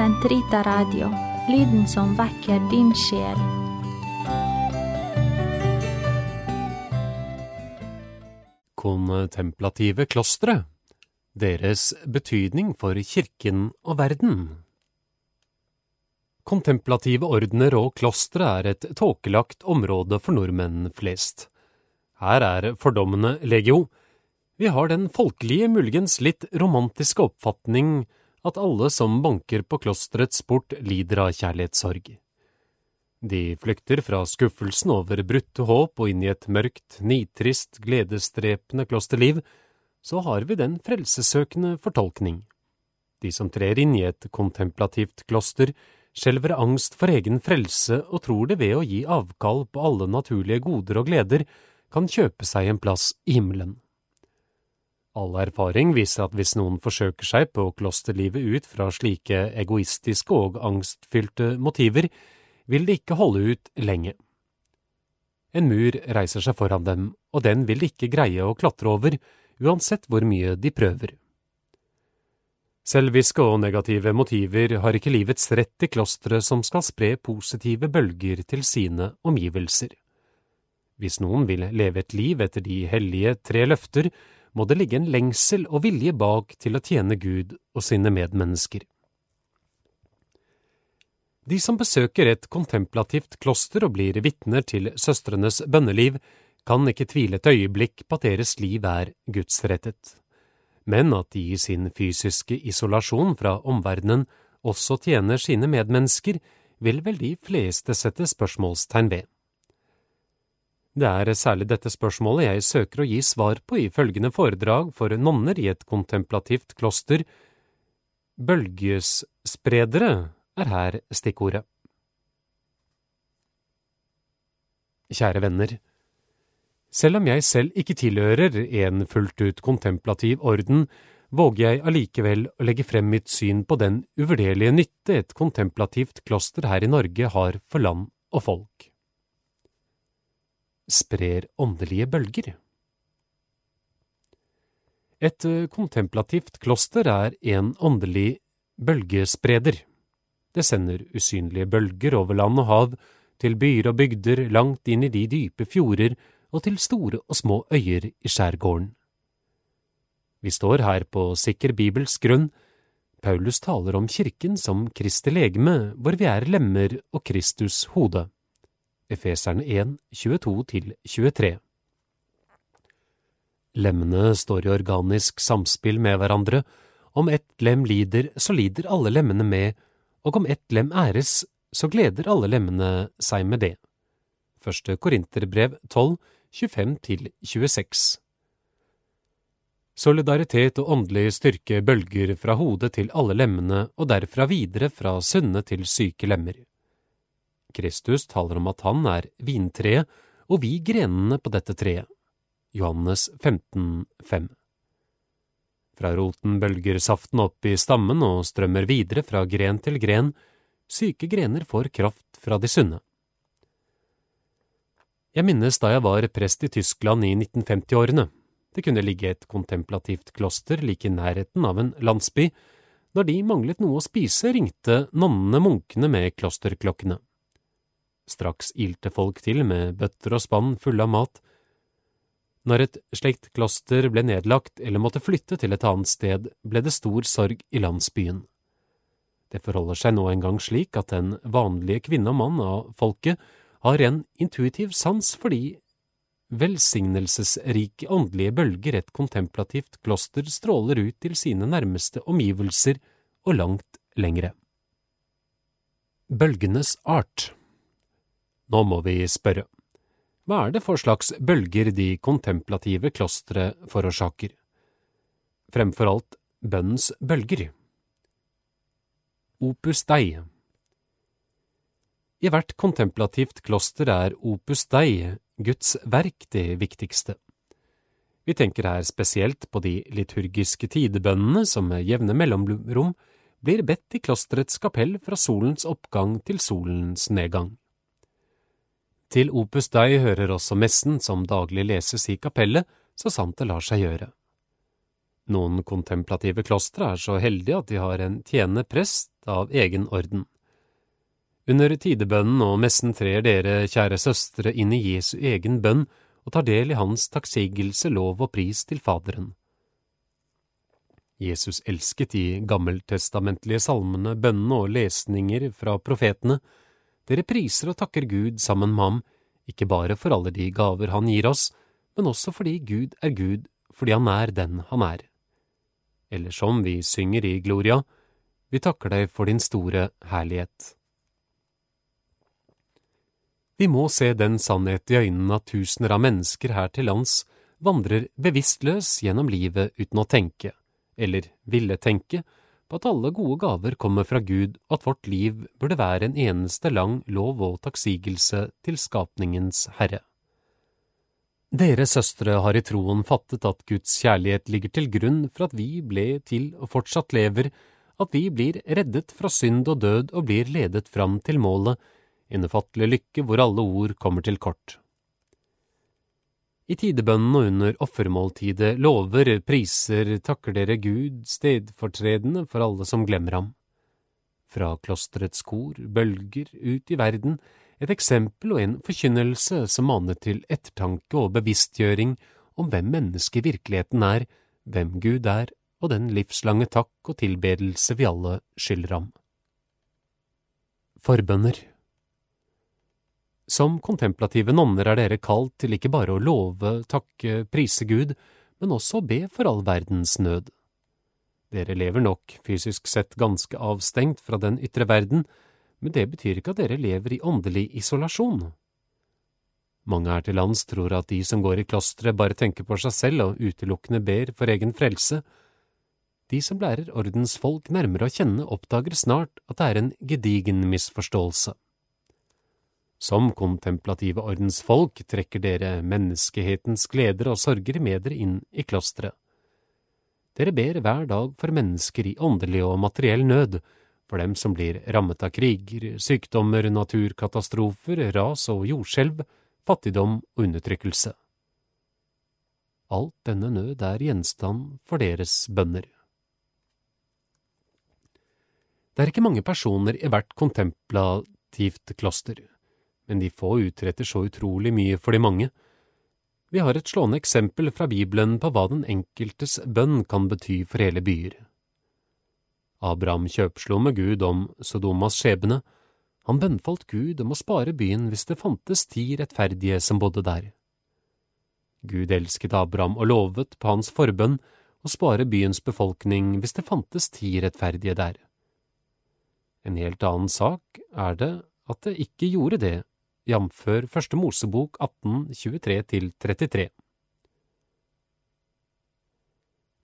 Sentrita Radio, lyden som vekker din sjel. Kontemplative klostre. Deres betydning for kirken og verden. Kontemplative ordener og klostre er et tåkelagt område for nordmenn flest. Her er fordommene legio. Vi har den folkelige, muligens litt romantiske oppfatning at alle som banker på klosterets port, lider av kjærlighetssorg. De flykter fra skuffelsen over brutte håp og inn i et mørkt, nitrist, gledesdrepende klosterliv, så har vi den frelsessøkende fortolkning. De som trer inn i et kontemplativt kloster, skjelver angst for egen frelse og tror det ved å gi avkall på alle naturlige goder og gleder kan kjøpe seg en plass i himmelen. All erfaring viser at hvis noen forsøker seg på klosterlivet ut fra slike egoistiske og angstfylte motiver, vil de ikke holde ut lenge. En mur reiser seg foran dem, og den vil de ikke greie å klatre over, uansett hvor mye de prøver. Selviske og negative motiver har ikke livets rett i klosteret som skal spre positive bølger til sine omgivelser. Hvis noen vil leve et liv etter de hellige tre løfter, må det ligge en lengsel og vilje bak til å tjene Gud og sine medmennesker. De som besøker et kontemplativt kloster og blir vitner til søstrenes bønneliv, kan ikke tvile et øyeblikk på at deres liv er gudsrettet, men at de i sin fysiske isolasjon fra omverdenen også tjener sine medmennesker, vil vel de fleste sette spørsmålstegn ved. Det er særlig dette spørsmålet jeg søker å gi svar på i følgende foredrag for nonner i et kontemplativt kloster. Bølgespredere er her stikkordet. Kjære venner, selv om jeg selv ikke tilhører en fullt ut kontemplativ orden, våger jeg allikevel å legge frem mitt syn på den uvurderlige nytte et kontemplativt kloster her i Norge har for land og folk. Sprer åndelige bølger. Et kontemplativt kloster er en åndelig bølgespreder. Det sender usynlige bølger over land og hav, til byer og bygder langt inn i de dype fjorder og til store og små øyer i skjærgården. Vi står her på sikker bibelsk grunn. Paulus taler om kirken som Kristi legeme, hvor vi er lemmer og Kristus hode. Efeserne 1, 22–23 Lemmene står i organisk samspill med hverandre. Om ett lem lider, så lider alle lemmene med, og om ett lem æres, så gleder alle lemmene seg med det. Første Korinterbrev 12, 25–26 Solidaritet og åndelig styrke bølger fra hodet til alle lemmene og derfra videre fra sunne til syke lemmer. Kristus taler om at han er vintreet og vi grenene på dette treet. Johannes 15, 5 Fra roten bølger saften opp i stammen og strømmer videre fra gren til gren, syke grener får kraft fra de sunne. Jeg minnes da jeg var prest i Tyskland i 1950-årene. Det kunne ligge et kontemplativt kloster like i nærheten av en landsby. Når de manglet noe å spise, ringte nonnene munkene med klosterklokkene. Straks ilte folk til med bøtter og spann fulle av mat. Når et slikt kloster ble nedlagt eller måtte flytte til et annet sted, ble det stor sorg i landsbyen. Det forholder seg nå engang slik at den vanlige kvinne og mann av folket har en intuitiv sans fordi velsignelsesrike åndelige bølger et kontemplativt kloster stråler ut til sine nærmeste omgivelser og langt lengre. Bølgenes art Nå må vi spørre, hva er det for slags bølger de kontemplative klostre forårsaker? Fremfor alt bønnens bølger. Opus Dei i hvert kontemplativt kloster er opus dei, Guds verk, det viktigste. Vi tenker her spesielt på de liturgiske tidebønnene som med jevne mellomrom blir bedt i klosterets kapell fra solens oppgang til solens nedgang. Til opus dei hører også messen som daglig leses i kapellet, så sant det lar seg gjøre. Noen kontemplative klostre er så heldige at de har en tjenende prest av egen orden. Under tidebønnen og messen trer dere, kjære søstre, inn i Jesu egen bønn og tar del i hans takksigelse, lov og pris til Faderen. Jesus elsket de gammeltestamentlige salmene, bønnene og lesninger fra profetene. Dere priser og takker Gud sammen med ham, ikke bare for alle de gaver han gir oss, men også fordi Gud er Gud, fordi han er den han er. Eller som vi synger i Gloria, vi takker deg for din store herlighet. Vi må se den sannhet i øynene at tusener av mennesker her til lands vandrer bevisstløs gjennom livet uten å tenke, eller ville tenke, på at alle gode gaver kommer fra Gud og at vårt liv burde være en eneste lang lov og takksigelse til skapningens Herre. Dere søstre har i troen fattet at Guds kjærlighet ligger til grunn for at vi ble til og fortsatt lever, at vi blir reddet fra synd og død og blir ledet fram til målet, en lykke hvor alle ord kommer til kort. I tidebønnen og under offermåltidet lover, priser, takker dere Gud stedfortredende for alle som glemmer ham. Fra klosterets kor bølger ut i verden et eksempel og en forkynnelse som maner til ettertanke og bevisstgjøring om hvem mennesket i virkeligheten er, hvem Gud er, og den livslange takk og tilbedelse vi alle skylder ham. Forbønner som kontemplative nonner er dere kalt til ikke bare å love, takke, prise Gud, men også å be for all verdens nød. Dere lever nok fysisk sett ganske avstengt fra den ytre verden, men det betyr ikke at dere lever i åndelig isolasjon. Mange her til lands tror at de som går i klosteret bare tenker på seg selv og utelukkende ber for egen frelse. De som lærer ordensfolk nærmere å kjenne, oppdager snart at det er en gedigen misforståelse. Som kontemplative ordensfolk trekker dere menneskehetens gleder og sorger med dere inn i klosteret. Dere ber hver dag for mennesker i åndelig og materiell nød, for dem som blir rammet av kriger, sykdommer, naturkatastrofer, ras og jordskjelv, fattigdom og undertrykkelse. Alt denne nød er gjenstand for deres bønner. Det er ikke mange personer i hvert kontemplativt kloster men de få utretter så utrolig mye for de mange. Vi har et slående eksempel fra Bibelen på hva den enkeltes bønn kan bety for hele byer. Abraham kjøpslo med Gud om Sodomas skjebne. Han bønnfalt Gud om å spare byen hvis det fantes ti rettferdige som bodde der. Gud elsket Abraham og lovet på hans forbønn å spare byens befolkning hvis det fantes ti rettferdige der. En helt annen sak er det at det ikke gjorde det jf. Første Mosebok 18, 23–33.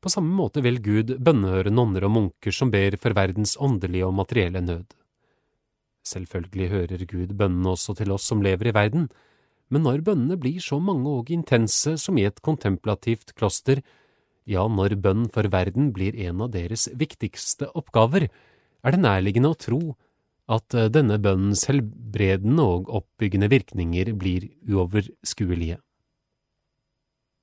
På samme måte vil Gud bønnehøre nonner og munker som ber for verdens åndelige og materielle nød. Selvfølgelig hører Gud bønnene også til oss som lever i verden, men når bønnene blir så mange og intense som i et kontemplativt kloster, ja, når bønn for verden blir en av deres viktigste oppgaver, er det nærliggende å tro at eh, denne bønnens helbredende og oppbyggende virkninger blir uoverskuelige.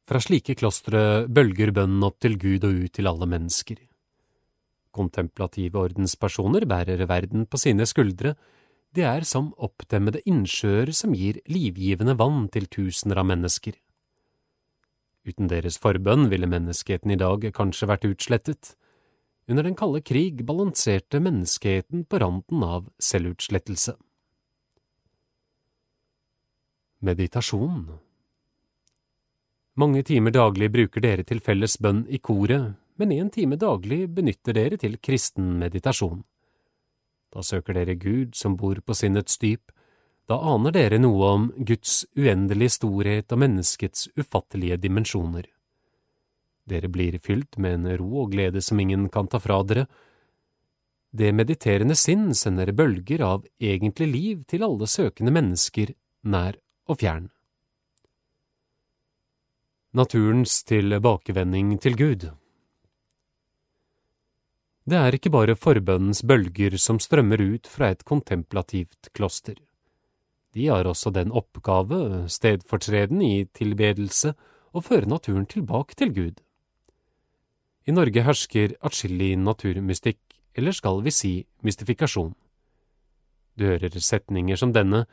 Fra slike klostre bølger bønnen opp til Gud og ut til alle mennesker. Kontemplative ordenspersoner bærer verden på sine skuldre, de er som oppdemmede innsjøer som gir livgivende vann til tusener av mennesker. Uten deres forbønn ville menneskeheten i dag kanskje vært utslettet, under den kalde krig balanserte menneskeheten på randen av selvutslettelse. Meditasjon Mange timer daglig bruker dere til felles bønn i koret, men en time daglig benytter dere til kristen meditasjon. Da søker dere Gud som bor på sinnets dyp, da aner dere noe om Guds uendelige storhet og menneskets ufattelige dimensjoner. Dere blir fylt med en ro og glede som ingen kan ta fra dere. Det mediterende sinn sender bølger av egentlig liv til alle søkende mennesker, nær og fjern. Naturens tilbakevending til Gud Det er ikke bare forbønnens bølger som strømmer ut fra et kontemplativt kloster. De har også den oppgave, stedfortreden i tilbedelse, å føre naturen tilbake til Gud. I Norge hersker atskillig naturmystikk, eller skal vi si mystifikasjon. Du hører setninger som denne,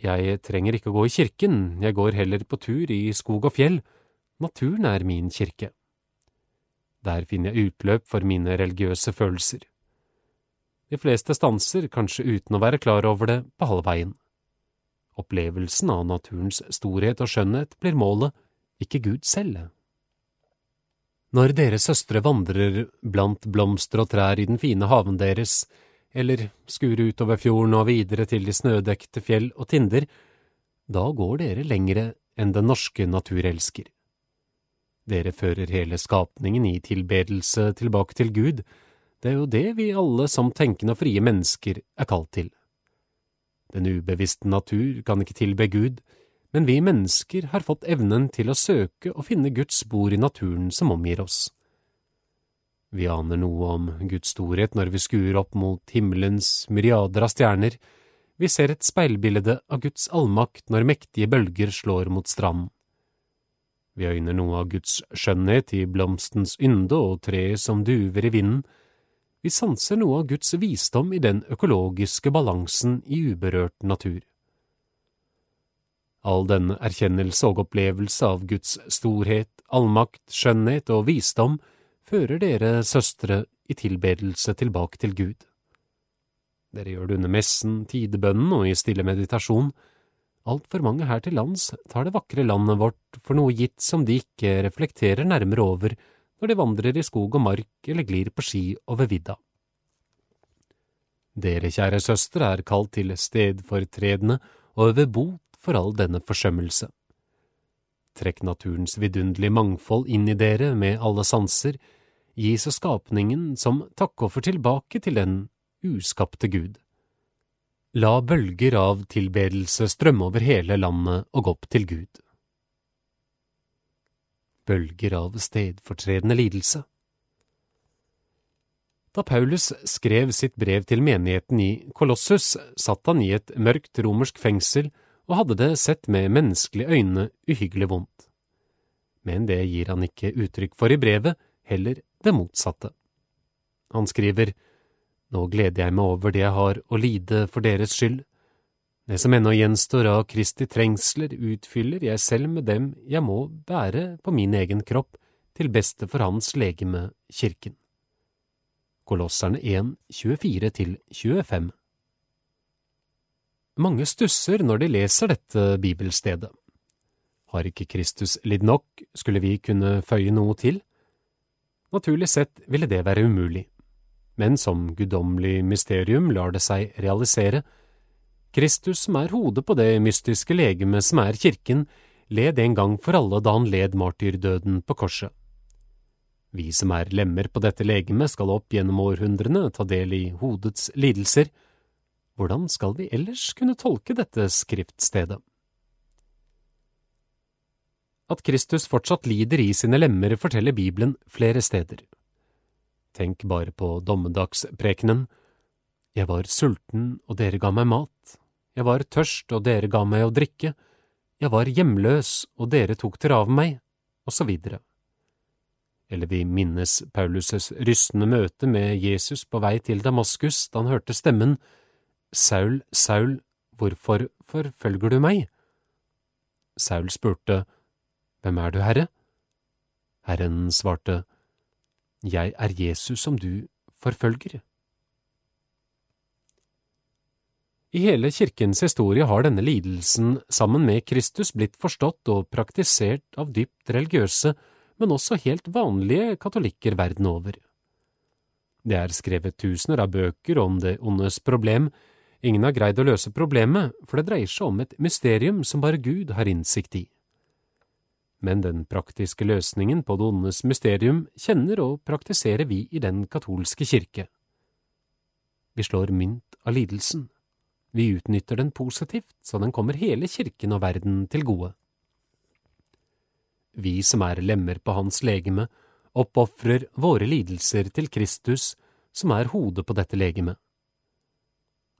jeg trenger ikke å gå i kirken, jeg går heller på tur i skog og fjell, naturen er min kirke. Der finner jeg utløp for mine religiøse følelser. De fleste stanser, kanskje uten å være klar over det, på halvveien. Opplevelsen av naturens storhet og skjønnhet blir målet, ikke Gud selv. Når dere søstre vandrer blant blomster og trær i den fine haven deres, eller skuer utover fjorden og videre til de snødekte fjell og tinder, da går dere lengre enn den norske naturelsker. Dere fører hele skapningen i tilbedelse tilbake til Gud, det er jo det vi alle som tenkende og frie mennesker er kalt til. Den ubevisste natur kan ikke tilbe Gud, men vi mennesker har fått evnen til å søke og finne Guds spor i naturen som omgir oss. Vi aner noe om Guds storhet når vi skuer opp mot himmelens myriader av stjerner, vi ser et speilbilde av Guds allmakt når mektige bølger slår mot stranden. Vi øyner noe av Guds skjønnhet i blomstens ynde og treet som duver i vinden. Vi sanser noe av Guds visdom i den økologiske balansen i uberørt natur. All den erkjennelse og opplevelse av Guds storhet, allmakt, skjønnhet og visdom fører dere, søstre, i tilbedelse tilbake til Gud. Dere gjør det under messen, tidebønnen og i stille meditasjon, Altfor mange her til lands tar det vakre landet vårt for noe gitt som de ikke reflekterer nærmere over når de vandrer i skog og mark eller glir på ski over vidda. Dere, kjære søstre, er kalt til stedfortredende og øver bot for all denne forsømmelse. Trekk naturens vidunderlige mangfold inn i dere med alle sanser, gi så skapningen som takkoffer tilbake til den uskapte Gud. La bølger av tilbedelse strømme over hele landet og opp til Gud. Bølger av stedfortredende lidelse Da Paulus skrev sitt brev til menigheten i Kolossus, satt han i et mørkt romersk fengsel og hadde det sett med menneskelige øyne uhyggelig vondt. Men det gir han ikke uttrykk for i brevet, heller det motsatte. Han skriver, nå gleder jeg meg over det jeg har å lide for deres skyld. Det som ennå gjenstår av Kristi trengsler, utfyller jeg selv med dem jeg må bære på min egen kropp, til beste for Hans legeme, Kirken. Kolosserne 1, 24–25 Mange stusser når de leser dette bibelstedet. Har ikke Kristus lidd nok, skulle vi kunne føye noe til? Naturlig sett ville det være umulig men som guddommelig mysterium lar det seg realisere. Kristus, som er hodet på det mystiske legeme som er kirken, led en gang for alle da han led martyrdøden på korset. Vi som er lemmer på dette legemet, skal opp gjennom århundrene ta del i hodets lidelser. Hvordan skal vi ellers kunne tolke dette skriftstedet? At Kristus fortsatt lider i sine lemmer, forteller Bibelen flere steder. Tenk bare på dommedagsprekenen. Jeg var sulten, og dere ga meg mat. Jeg var tørst, og dere ga meg å drikke. Jeg var hjemløs, og dere tok dere av meg, og så videre. Eller vi minnes Paulus' rystende møte med Jesus på vei til Damaskus da han hørte stemmen Saul, Saul, hvorfor forfølger du meg? Saul spurte, Hvem er du, Herre? Herren svarte, jeg er Jesus som du forfølger. I hele kirkens historie har denne lidelsen sammen med Kristus blitt forstått og praktisert av dypt religiøse, men også helt vanlige katolikker verden over. Det er skrevet tusener av bøker om det ondes problem, ingen har greid å løse problemet, for det dreier seg om et mysterium som bare Gud har innsikt i men den praktiske løsningen på det ondes mysterium kjenner og praktiserer vi i den katolske kirke. Vi slår mynt av lidelsen. Vi utnytter den positivt, så den kommer hele kirken og verden til gode. Vi som er lemmer på hans legeme, oppofrer våre lidelser til Kristus, som er hodet på dette legemet.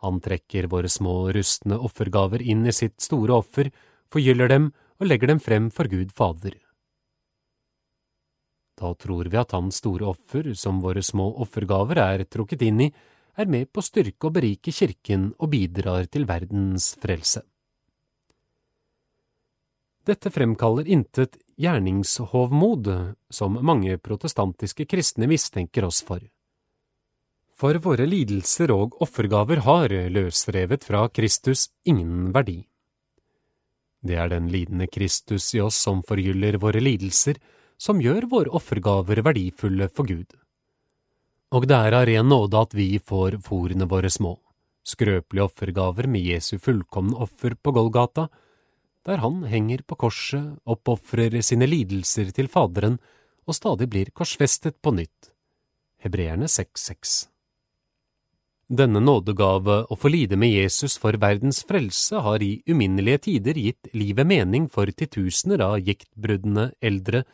Han trekker våre små rustne offergaver inn i sitt store offer, forgyller dem og legger dem frem for Gud Fader. Da tror vi at hans store offer, som våre små offergaver er trukket inn i, er med på å styrke og berike kirken og bidrar til verdens frelse. Dette fremkaller intet gjerningshovmod, som mange protestantiske kristne mistenker oss for. For våre lidelser og offergaver har, løsrevet fra Kristus, ingen verdi. Det er den lidende Kristus i oss som forgyller våre lidelser, som gjør våre offergaver verdifulle for Gud. Og det er av ren nåde at vi får fòrene våre små, skrøpelige offergaver med Jesu fullkomne offer på Golgata, der han henger på korset, oppofrer sine lidelser til Faderen og stadig blir korsfestet på nytt. Hebreerne 6,6 Denne nådegave å få lide med Jesus for verdens frelse har i uminnelige tider gitt livet mening for titusener av giktbruddene eldre,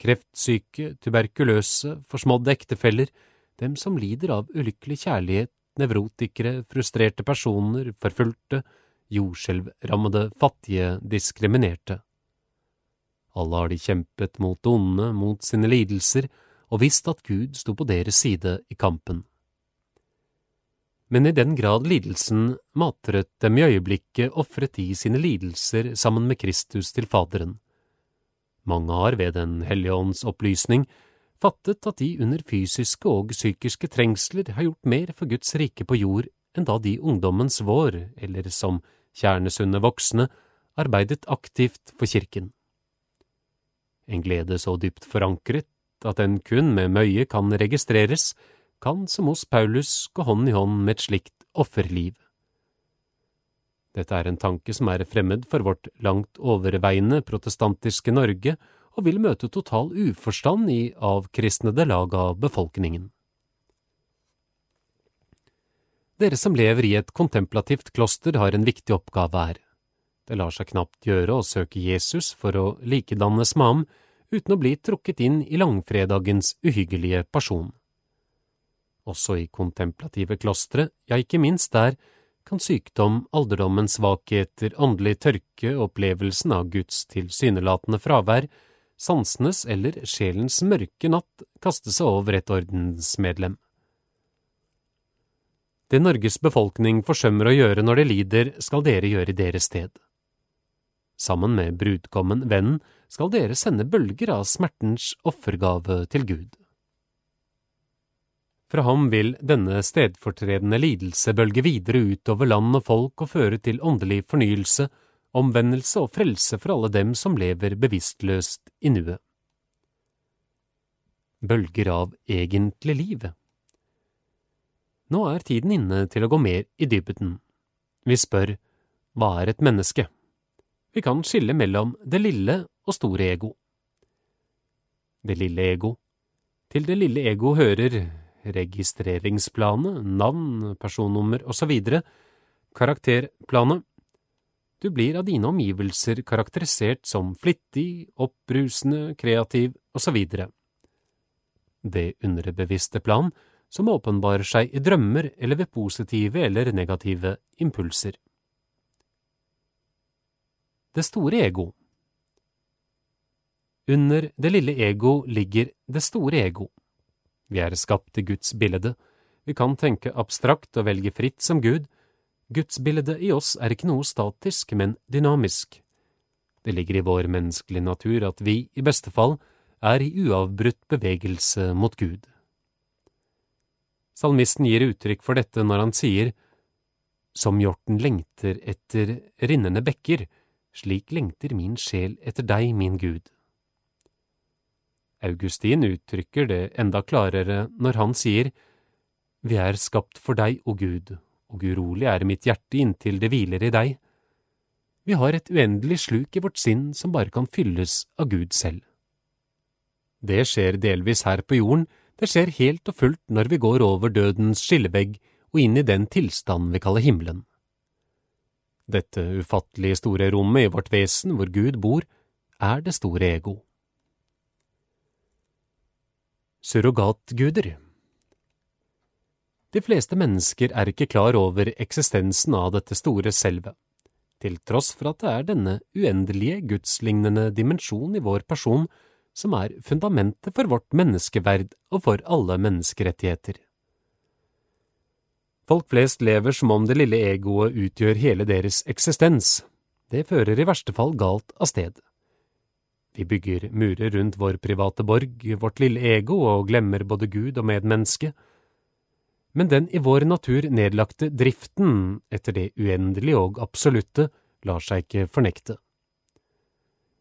kreftsyke, tuberkuløse, forsmådde ektefeller, dem som lider av ulykkelig kjærlighet, nevrotikere, frustrerte personer, forfulgte, jordskjelvrammede, fattige, diskriminerte. Alle har de kjempet mot det onde, mot sine lidelser, og visst at Gud sto på deres side i kampen. Men i den grad lidelsen matret dem i øyeblikket, ofret de sine lidelser sammen med Kristus til Faderen. Mange har ved Den hellige ånds opplysning fattet at de under fysiske og psykiske trengsler har gjort mer for Guds rike på jord enn da de ungdommens vår, eller som kjernesunne voksne, arbeidet aktivt for kirken. En glede så dypt forankret at den kun med møye kan registreres, kan som hos Paulus gå hånd i hånd med et slikt offerliv. Dette er en tanke som er fremmed for vårt langt overveiende protestantiske Norge, og vil møte total uforstand i avkristnede lag av befolkningen. Dere som lever i et kontemplativt kloster har en viktig oppgave her. Det lar seg knapt gjøre å søke Jesus for å likedannes med ham uten å bli trukket inn i langfredagens uhyggelige person. Også i kontemplative klostre, ja, ikke minst der, kan sykdom, alderdommens svakheter, åndelig tørke, opplevelsen av Guds tilsynelatende fravær, sansenes eller sjelens mørke natt kaste seg over et ordensmedlem. Det Norges befolkning forsømmer å gjøre når de lider, skal dere gjøre i deres sted. Sammen med brudgommen, vennen, skal dere sende bølger av smertens offergave til Gud. Fra ham vil denne stedfortredende lidelse bølge videre utover land og folk og føre til åndelig fornyelse, omvendelse og frelse for alle dem som lever bevisstløst i nuet. Bølger av egentlig liv. Nå er tiden inne til å gå mer i dybden. Vi spør hva er et menneske? Vi kan skille mellom det lille og store ego. Det lille ego. Til det lille ego hører registreringsplanet, navn, personnummer osv., karakterplanet. Du blir av dine omgivelser karakterisert som flittig, oppbrusende, kreativ osv. Det underbevisste plan som åpenbarer seg i drømmer eller ved positive eller negative impulser. Det store ego Under det lille ego ligger det store ego. Vi er skapt i Guds bilde. Vi kan tenke abstrakt og velge fritt som Gud. Gudsbildet i oss er ikke noe statisk, men dynamisk. Det ligger i vår menneskelige natur at vi, i beste fall, er i uavbrutt bevegelse mot Gud. Salmisten gir uttrykk for dette når han sier, Som hjorten lengter etter rinnende bekker, slik lengter min sjel etter deg, min Gud. Augustin uttrykker det enda klarere når han sier, Vi er skapt for deg, o Gud, og urolig er mitt hjerte inntil det hviler i deg. Vi har et uendelig sluk i vårt sinn som bare kan fylles av Gud selv. Det skjer delvis her på jorden, det skjer helt og fullt når vi går over dødens skillevegg og inn i den tilstand vi kaller himmelen. Dette ufattelig store rommet i vårt vesen hvor Gud bor, er det store ego. Surrogatguder De fleste mennesker er ikke klar over eksistensen av dette store selvet, til tross for at det er denne uendelige gudslignende dimensjon i vår person som er fundamentet for vårt menneskeverd og for alle menneskerettigheter. Folk flest lever som om det lille egoet utgjør hele deres eksistens. Det fører i verste fall galt av sted. Vi bygger murer rundt vår private borg, vårt lille ego, og glemmer både Gud og medmenneske. Men den i vår natur nedlagte driften etter det uendelige og absolutte lar seg ikke fornekte.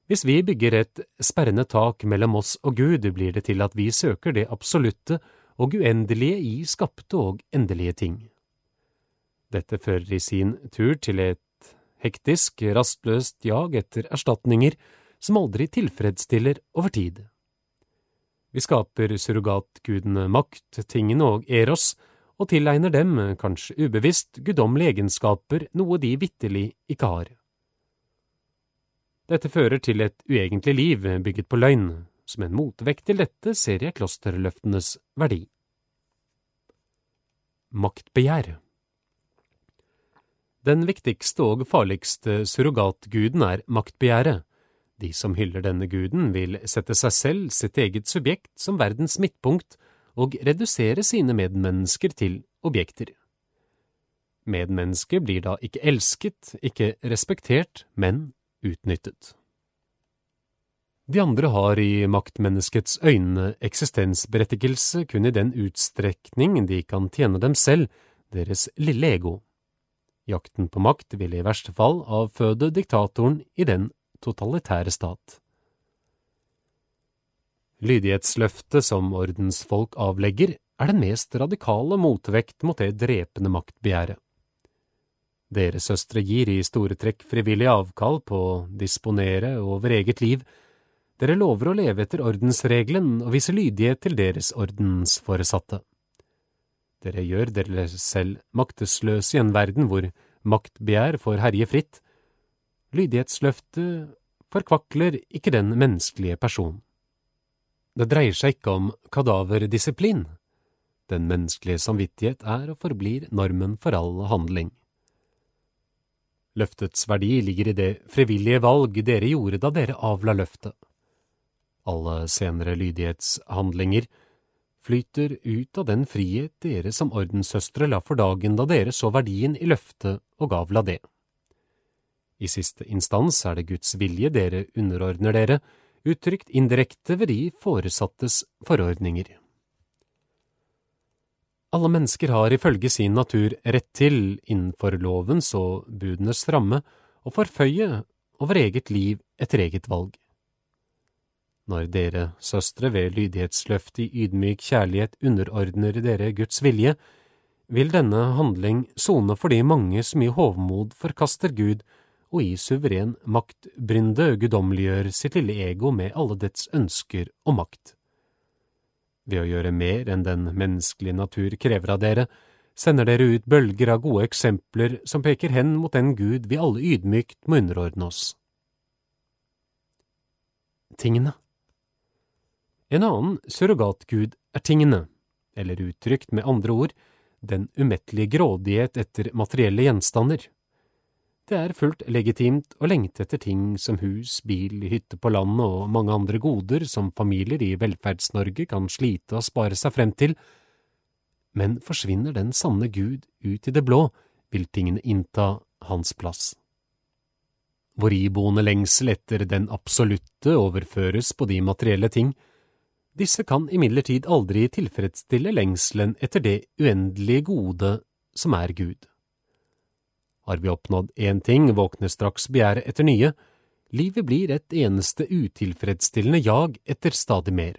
Hvis vi bygger et sperrende tak mellom oss og Gud, blir det til at vi søker det absolutte og uendelige i skapte og endelige ting. Dette fører i sin tur til et hektisk, rastløst jag etter erstatninger som aldri tilfredsstiller over tid. Vi skaper surrogatgudene makt, tingene og eros, og tilegner dem, kanskje ubevisst, guddommelige egenskaper, noe de vitterlig ikke har. Dette fører til et uegentlig liv bygget på løgn. Som en motvekt til dette ser jeg klosterløftenes verdi. Maktbegjær Den viktigste og farligste surrogatguden er maktbegjæret. De som hyller denne guden, vil sette seg selv, sitt eget subjekt, som verdens midtpunkt og redusere sine medmennesker til objekter. Medmennesket blir da ikke elsket, ikke respektert, men utnyttet. De andre har i maktmenneskets øyne eksistensberettigelse kun i den utstrekning de kan tjene dem selv, deres lille ego. Jakten på makt vil i verste fall avføde diktatoren i den totalitære stat. Lydighetsløftet som ordensfolk avlegger, er den mest radikale motvekt mot det drepende maktbegjæret. Deres søstre gir i store trekk frivillig avkall på å disponere over eget liv. Dere lover å leve etter ordensregelen og vise lydighet til deres ordensforesatte. Dere gjør dere selv maktesløse i en verden hvor maktbegjær får herje fritt. Lydighetsløftet forkvakler ikke den menneskelige person. Det dreier seg ikke om kadaverdisiplin. Den menneskelige samvittighet er og forblir normen for all handling. Løftets verdi ligger i det frivillige valg dere gjorde da dere avla løftet. Alle senere lydighetshandlinger flyter ut av den frihet dere som ordenssøstre la for dagen da dere så verdien i løftet og avla det. I siste instans er det Guds vilje dere underordner dere, uttrykt indirekte ved de foresattes forordninger. Alle mennesker har ifølge sin natur rett til, innenfor lovens og budenes ramme, å forføye over eget liv etter eget valg. Når dere, søstre, ved lydighetsløftet i ydmyk kjærlighet underordner dere Guds vilje, vil denne handling sone for de mange som i hovmod forkaster Gud og i suveren maktbrynde guddommeliggjør sitt lille ego med alle dets ønsker og makt. Ved å gjøre mer enn den menneskelige natur krever av dere, sender dere ut bølger av gode eksempler som peker hen mot den Gud vi alle ydmykt må underordne oss. Tingene En annen surrogatgud er tingene, eller uttrykt med andre ord, den umettelige grådighet etter materielle gjenstander. Det er fullt legitimt å lengte etter ting som hus, bil, hytte på landet og mange andre goder som familier i Velferds-Norge kan slite og spare seg frem til, men forsvinner den sanne Gud ut i det blå, vil tingene innta hans plass. Vår iboende lengsel etter den absolutte overføres på de materielle ting. Disse kan imidlertid aldri tilfredsstille lengselen etter det uendelige gode som er Gud. Har vi oppnådd én ting, våkner straks begjæret etter nye. Livet blir et eneste utilfredsstillende jag etter stadig mer.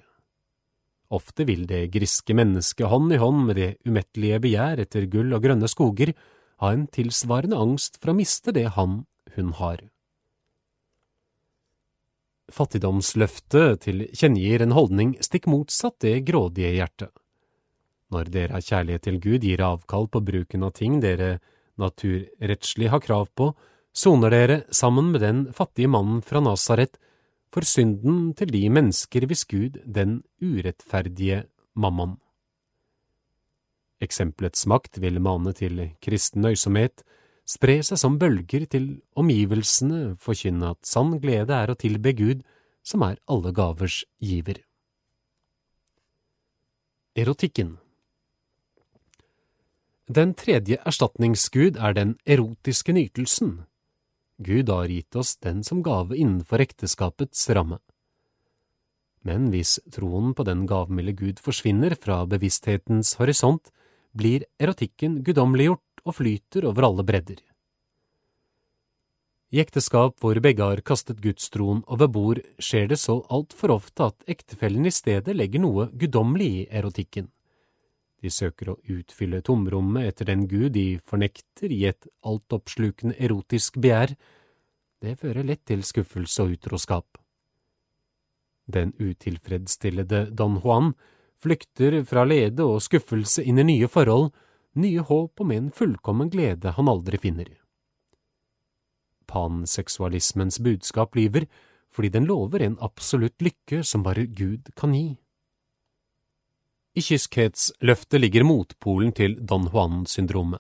Ofte vil det griske mennesket hånd i hånd med det umettelige begjær etter gull og grønne skoger ha en tilsvarende angst for å miste det han, hun har. Fattigdomsløftet tilkjennegir en holdning stikk motsatt det grådige hjertet. Når dere av kjærlighet til Gud gir avkall på bruken av ting dere naturrettslig har krav på, soner dere sammen med den fattige mannen fra Nasaret for synden til de mennesker hvis Gud den urettferdige mammon. Eksempelets makt vil mane til kristen nøysomhet, spre seg som bølger til omgivelsene, forkynne at sann glede er å tilbe Gud, som er alle gavers giver. Erotikken Den tredje erstatningsgud er den erotiske nytelsen. Gud har gitt oss den som gave innenfor ekteskapets ramme. Men hvis troen på den gavmilde Gud forsvinner fra bevissthetens horisont, blir erotikken guddommeliggjort og flyter over alle bredder. I ekteskap hvor begge har kastet gudstroen over bord, skjer det så altfor ofte at ektefellen i stedet legger noe guddommelig i erotikken. De søker å utfylle tomrommet etter den gud de fornekter i et altoppslukende erotisk begjær. Det fører lett til skuffelse og utroskap. Den utilfredsstillede Don Juan flykter fra lede og skuffelse inn i nye forhold, nye håp om en fullkommen glede han aldri finner panseksualismens budskap lyver, fordi den lover en absolutt lykke som bare Gud kan gi. I kyskhetsløftet ligger motpolen til Don Juan-syndromet.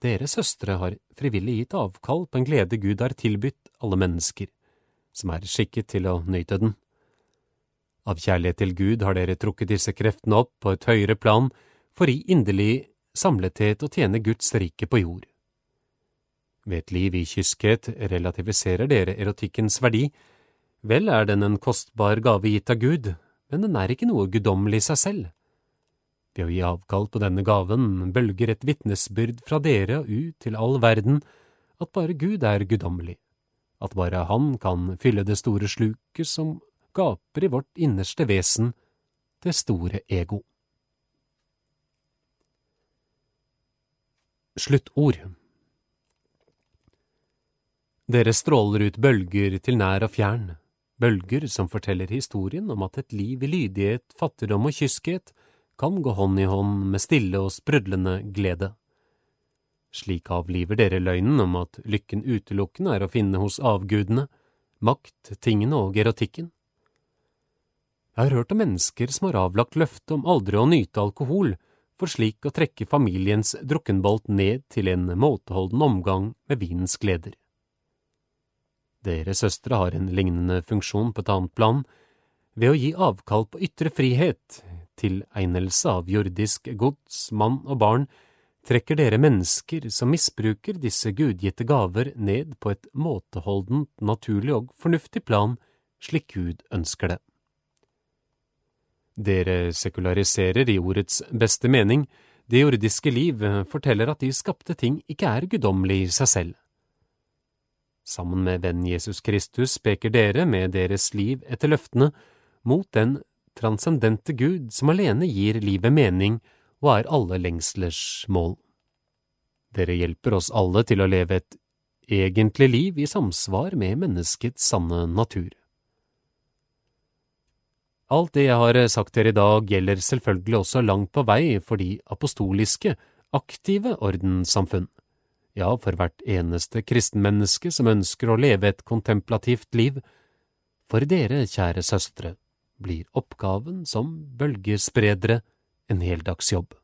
Dere søstre har frivillig gitt avkall på en glede Gud har tilbudt alle mennesker, som er skikket til å nyte den. Av kjærlighet til Gud har dere trukket disse kreftene opp på et høyere plan for i inderlig samlethet å tjene Guds rike på jord. Ved et liv i kyskhet relativiserer dere erotikkens verdi. Vel er den en kostbar gave gitt av Gud, men den er ikke noe guddommelig i seg selv. Ved å gi avkall på denne gaven bølger et vitnesbyrd fra dere og ut til all verden at bare Gud er guddommelig, at bare Han kan fylle det store sluket som gaper i vårt innerste vesen, det store ego. Sluttord dere stråler ut bølger til nær og fjern, bølger som forteller historien om at et liv i lydighet, fattigdom og kyskhet kan gå hånd i hånd med stille og sprudlende glede. Slik avliver dere løgnen om at lykken utelukkende er å finne hos avgudene, makt, tingene og erotikken. Jeg har hørt om mennesker som har avlagt løfte om aldri å nyte alkohol, for slik å trekke familiens drukkenbolt ned til en måteholden omgang med vinens gleder. Dere søstre har en lignende funksjon på et annet plan, ved å gi avkall på ytre frihet, tilegnelse av jordisk gods, mann og barn, trekker dere mennesker som misbruker disse gudgitte gaver ned på et måteholdent, naturlig og fornuftig plan, slik Gud ønsker det. Dere sekulariserer i ordets beste mening, det jordiske liv forteller at de skapte ting ikke er guddommelig i seg selv. Sammen med vennen Jesus Kristus peker dere med deres liv etter løftene mot den transcendente Gud som alene gir livet mening og er alle lengslers mål. Dere hjelper oss alle til å leve et egentlig liv i samsvar med menneskets sanne natur. Alt det jeg har sagt dere i dag, gjelder selvfølgelig også langt på vei for de apostoliske, aktive ordenssamfunn ja, for hvert eneste kristenmenneske som ønsker å leve et kontemplativt liv. For dere, kjære søstre, blir oppgaven som bølgespredere en heldagsjobb.